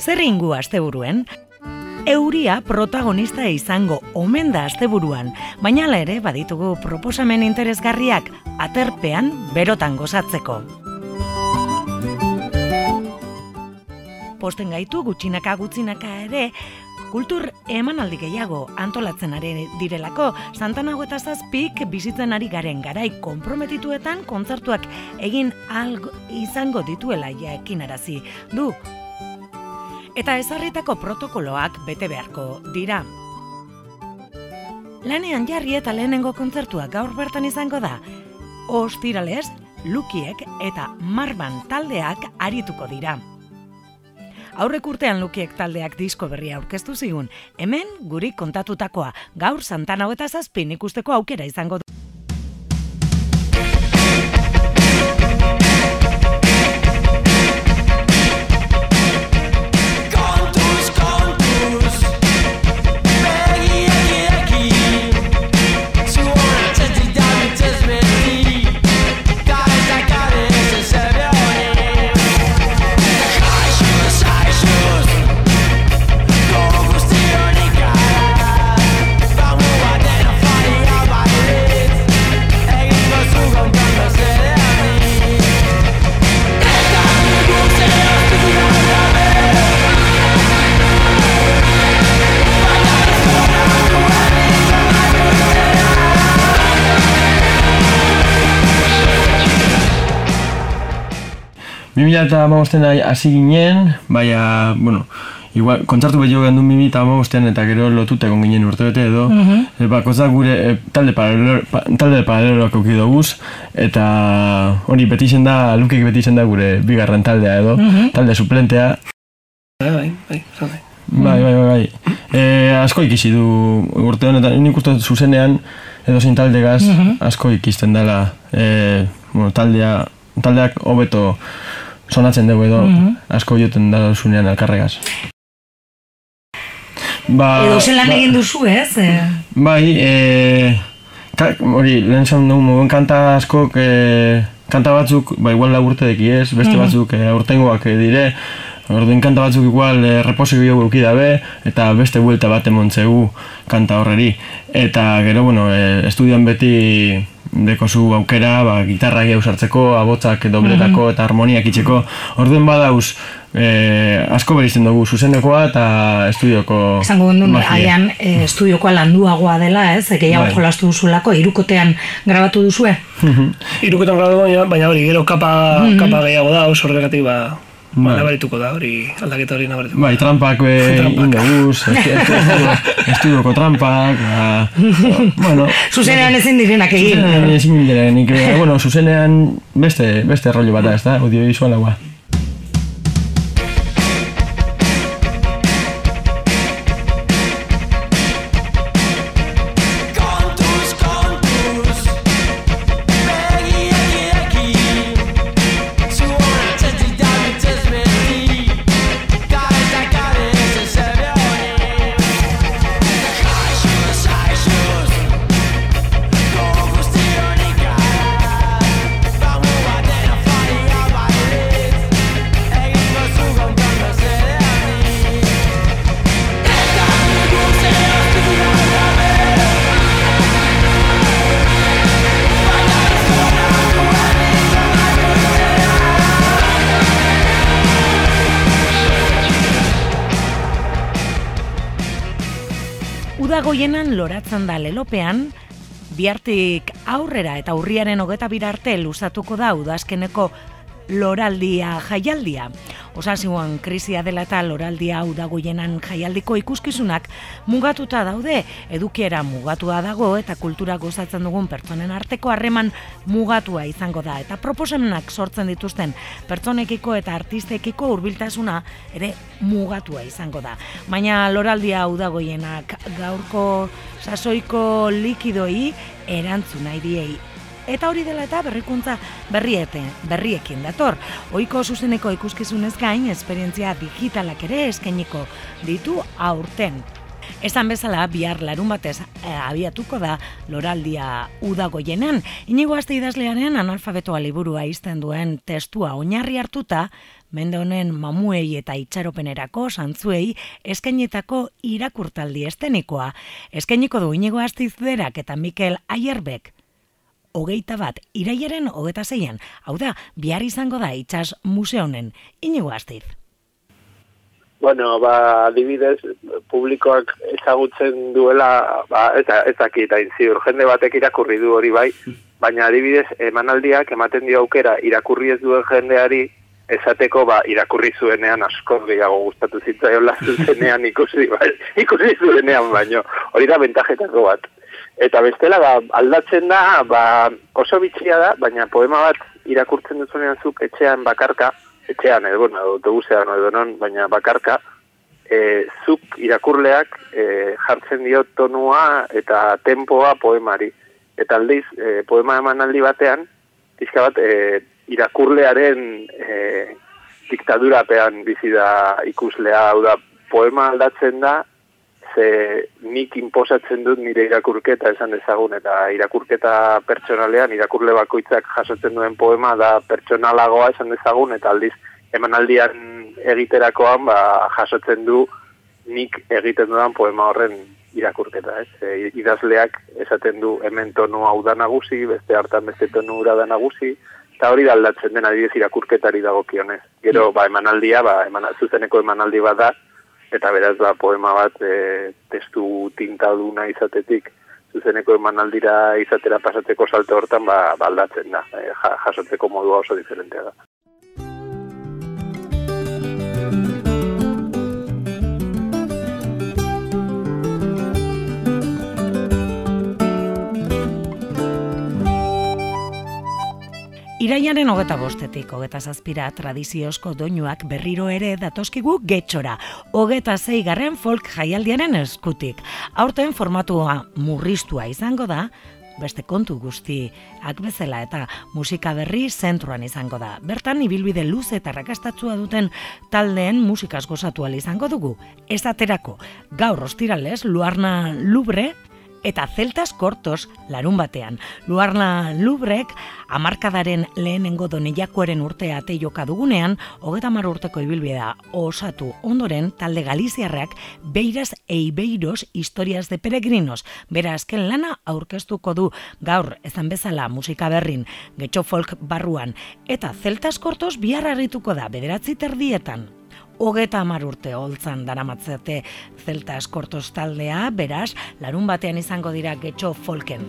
Zer ingu asteburuen? Euria protagonista izango omen da asteburuan, baina ere baditugu proposamen interesgarriak aterpean berotan gozatzeko. Posten gaitu gutxinaka gutxinaka ere kultur emanaldi gehiago antolatzen ari direlako Santanago eta Zazpik bizitzen ari garen garai konprometituetan kontzertuak egin algo izango dituela jaekin arazi. Du, eta ezarritako protokoloak bete beharko dira. Lanean jarri eta lehenengo kontzertua gaur bertan izango da. Ostiralez, Lukiek eta Marban taldeak arituko dira. Aurrek urtean Lukiek taldeak disko berria aurkeztu zigun, hemen guri kontatutakoa gaur Santana eta Zazpin ikusteko aukera izango du. 2000 eta amabosten hasi ginen, baina, bueno, igual, kontzartu behi jogean du 2000 eta eta gero lotuta egon ginen urtebete edo. Uh -huh. Eta, gure, eh, talde, paralelo, talde paraleloak auki doguz, eta hori beti izan da, lukik beti izan da gure bigarren taldea edo, uh -huh. talde suplentea. Bai, bai, bai, bai, mhm. bai. Bai, bai, bai, e, asko ikisi du urte honetan, nik uste zuzenean, edo zein talde gaz, uh asko ikisten dela, e, bueno, taldea, taldeak hobeto sonatzen dugu edo asko joten da zunean elkarregaz. Ba, Edo zelan ba- egin duzu, ez? E, Bai, e, ka, hori, lehen zan dugu mogun kanta askok, e, kanta batzuk, ba, igual lau urte deki ez, beste batzuk e, aurtengoak e, dire, Orduan kanta batzuk igual e, reposo gehiago euki dabe, eta beste buelta bat emontzegu kanta horreri. Eta gero, bueno, e, estudian beti dekozu aukera, ba, gitarra gehiago sartzeko, abotzak dobletako eta harmoniak itxeko. Orduan badauz, e, asko berizten dugu zuzenekoa eta estudioko Esango gendu, magia. aian e, estudiokoa landuagoa dela, ez? Gehiago Bai. jolastu duzulako, irukotean grabatu duzue? Irukotan gradu baina, baina hori, gero kapa, kapa gehiago da, oso horregatik ba, ba, nabarituko da, hori, aldaketa hori nabarituko. Bai, trampak be indoguz, estudioko trampak, ba, bueno, Zuzenean ezin direnak egin. zuzenean ezin direnik, eh, bueno, zuzenean beste, beste rollo bat da, ez da, audiovisualagoa. Goienan loratzen da lelopean, bihartik aurrera eta urriaren hogeta arte luzatuko da udazkeneko loraldia jaialdia. Osasuan krisia dela eta loraldia udagoienan jaialdiko ikuskizunak mugatuta daude, edukiera mugatua dago eta kultura gozatzen dugun pertsonen arteko harreman mugatua izango da eta proposamenak sortzen dituzten pertsonekiko eta artistekiko hurbiltasuna ere mugatua izango da. Baina loraldia udagoienak gaurko sasoiko likidoi erantzun nahi diei Eta hori dela eta berrikuntza berriete, berriekin dator. Ohiko zuzeneko ikuskizunez gain, esperientzia digitalak ere eskainiko ditu aurten. Esan bezala, bihar larun batez eh, abiatuko da loraldia udagoienan. Inigo azte idazlearen analfabetoa liburua izten duen testua oinarri hartuta, mende honen mamuei eta itxaropenerako santzuei eskainetako irakurtaldi estenikoa. Eskainiko du Inigo Astizderak eta Mikel Aierbek hogeita bat, iraiaren hogeta zeian. Hau da, bihar izango da itxas museonen. Inigo Astiz. Bueno, ba, adibidez, publikoak ezagutzen duela, ba, eta ez dakit, hain ziur, jende batek irakurri du hori bai, baina adibidez, emanaldiak ematen dio aukera irakurri ez duen jendeari, esateko ba, irakurri zuenean asko gehiago gustatu zitzaiola zuzenean ikusi, bai, ikusi zuenean baino, hori da bentajetako bat. Eta bestela ba, aldatzen da, ba, oso bitxia da, baina poema bat irakurtzen duzunean zuk etxean bakarka, etxean edo, bueno, autobusean edo non, baina bakarka, e, zuk irakurleak e, jartzen dio tonua eta tempoa poemari. Eta aldiz, e, poema emanaldi batean, pixka bat, e, irakurlearen e, diktadurapean bizi da ikuslea, hau da, poema aldatzen da, ze nik inposatzen dut nire irakurketa esan dezagun, eta irakurketa pertsonalean, irakurle bakoitzak jasotzen duen poema da pertsonalagoa esan dezagun, eta aldiz emanaldian egiterakoan ba, jasotzen du nik egiten dudan poema horren irakurketa, ez? E, idazleak esaten du hemen tonu hau da nagusi, beste hartan beste tonu hura da nagusi, eta hori da aldatzen den adibidez irakurketari dagokionez. Gero, ba, emanaldia, ba, eman, zuzeneko emanaldi bat da, eta beraz ba, poema bat e, testu tintaduna izatetik zuzeneko emanaldira izatera pasatzeko salto hortan ba, ba aldatzen da, e, ja, jasotzeko modua oso diferentea da. Iraiaren hogeta bostetik, hogeta zazpira tradiziozko doinuak berriro ere datoskigu getxora, hogeta zeigarren folk jaialdiaren eskutik. Aurten formatua murristua izango da, beste kontu guzti bezala eta musika berri zentruan izango da. Bertan ibilbide luze eta rakastatzua duten taldeen musikaz gozatu izango dugu. Ez aterako, gaur ostiralez, Luarna Lubre eta Celtas Kortos larun batean. Luarna Lubrek amarkadaren lehenengo doneiakoaren urtea ate joka dugunean, hogeta mar urteko ibilbidea osatu ondoren talde Galiziarrak beiraz eibeiros historias de peregrinos. Bera azken lana aurkeztuko du gaur ezan bezala musika berrin getxo folk barruan eta Celtas Kortos bihar harrituko da bederatzi terdietan hogeta hamar urte holtzan daramatzete zelta eskortos taldea, beraz, larun batean izango dira getxo folken.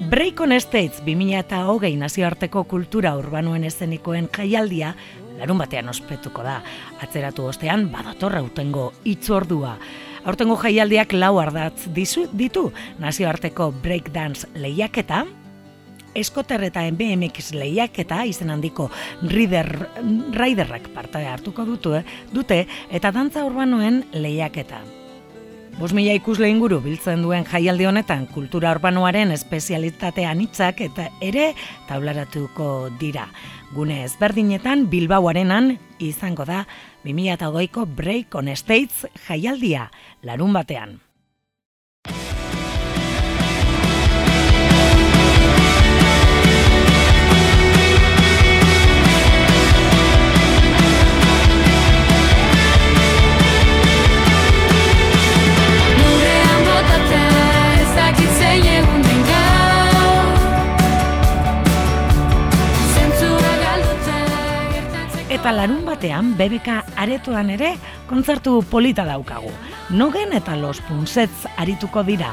Break on States 2008 nazioarteko kultura urbanoen eszenikoen jaialdia larun batean ospetuko da. Atzeratu ostean badatorra utengo itzordua. Aurtengo jaialdiak lau ardatz dizu, ditu nazioarteko breakdance lehiaketa, Eskoter eta BMX lehiaketa izen handiko rider, riderrak parte hartuko dutu, eh, dute eta dantza urbanoen lehiaketa. Bos ikusle inguru biltzen duen jaialdi honetan kultura urbanoaren espezialitatean hitzak eta ere taularatuko dira. Gune ezberdinetan Bilbauarenan izango da 2008ko Break on States jaialdia larun batean. Eta larun batean, BBK aretoan ere, kontzertu polita daukagu. Nogen eta Los Punsets arituko dira.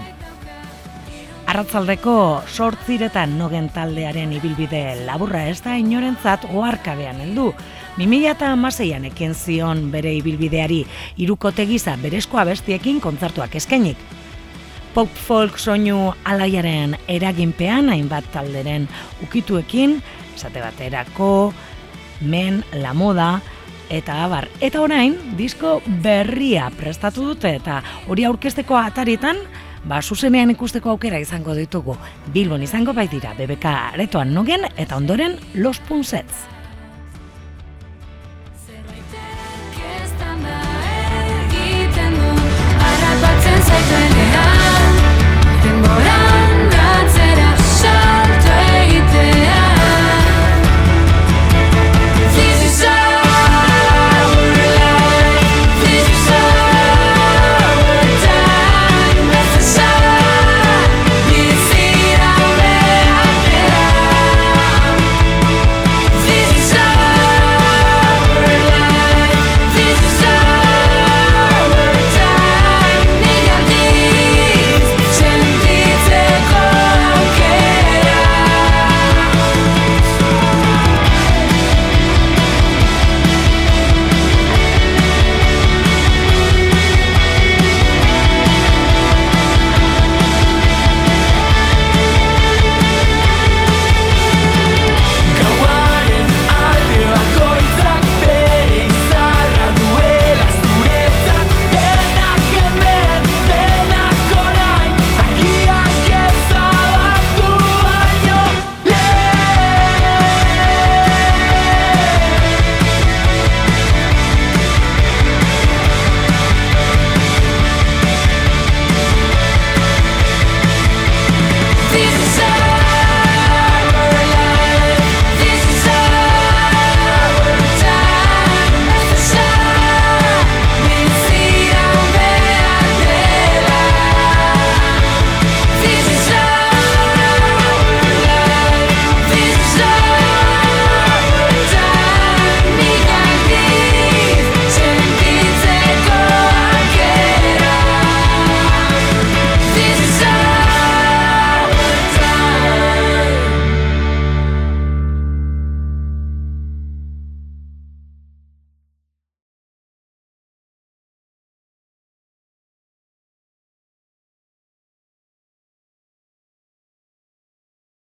Arratzaldeko sortziretan nogen taldearen ibilbide laburra ez da inorentzat oarkabean heldu. 2006an ekin zion bere ibilbideari irukote gisa berezko abestiekin kontzertuak eskainik. Pop folk soinu alaiaren eraginpean hainbat talderen ukituekin, esate baterako, men, la moda, eta abar. Eta orain, disko berria prestatu dute eta hori aurkezteko ataritan, ba, zuzenean ikusteko aukera izango ditugu. Bilbon izango baitira, BBK aretoan nogen eta ondoren Los Punsets.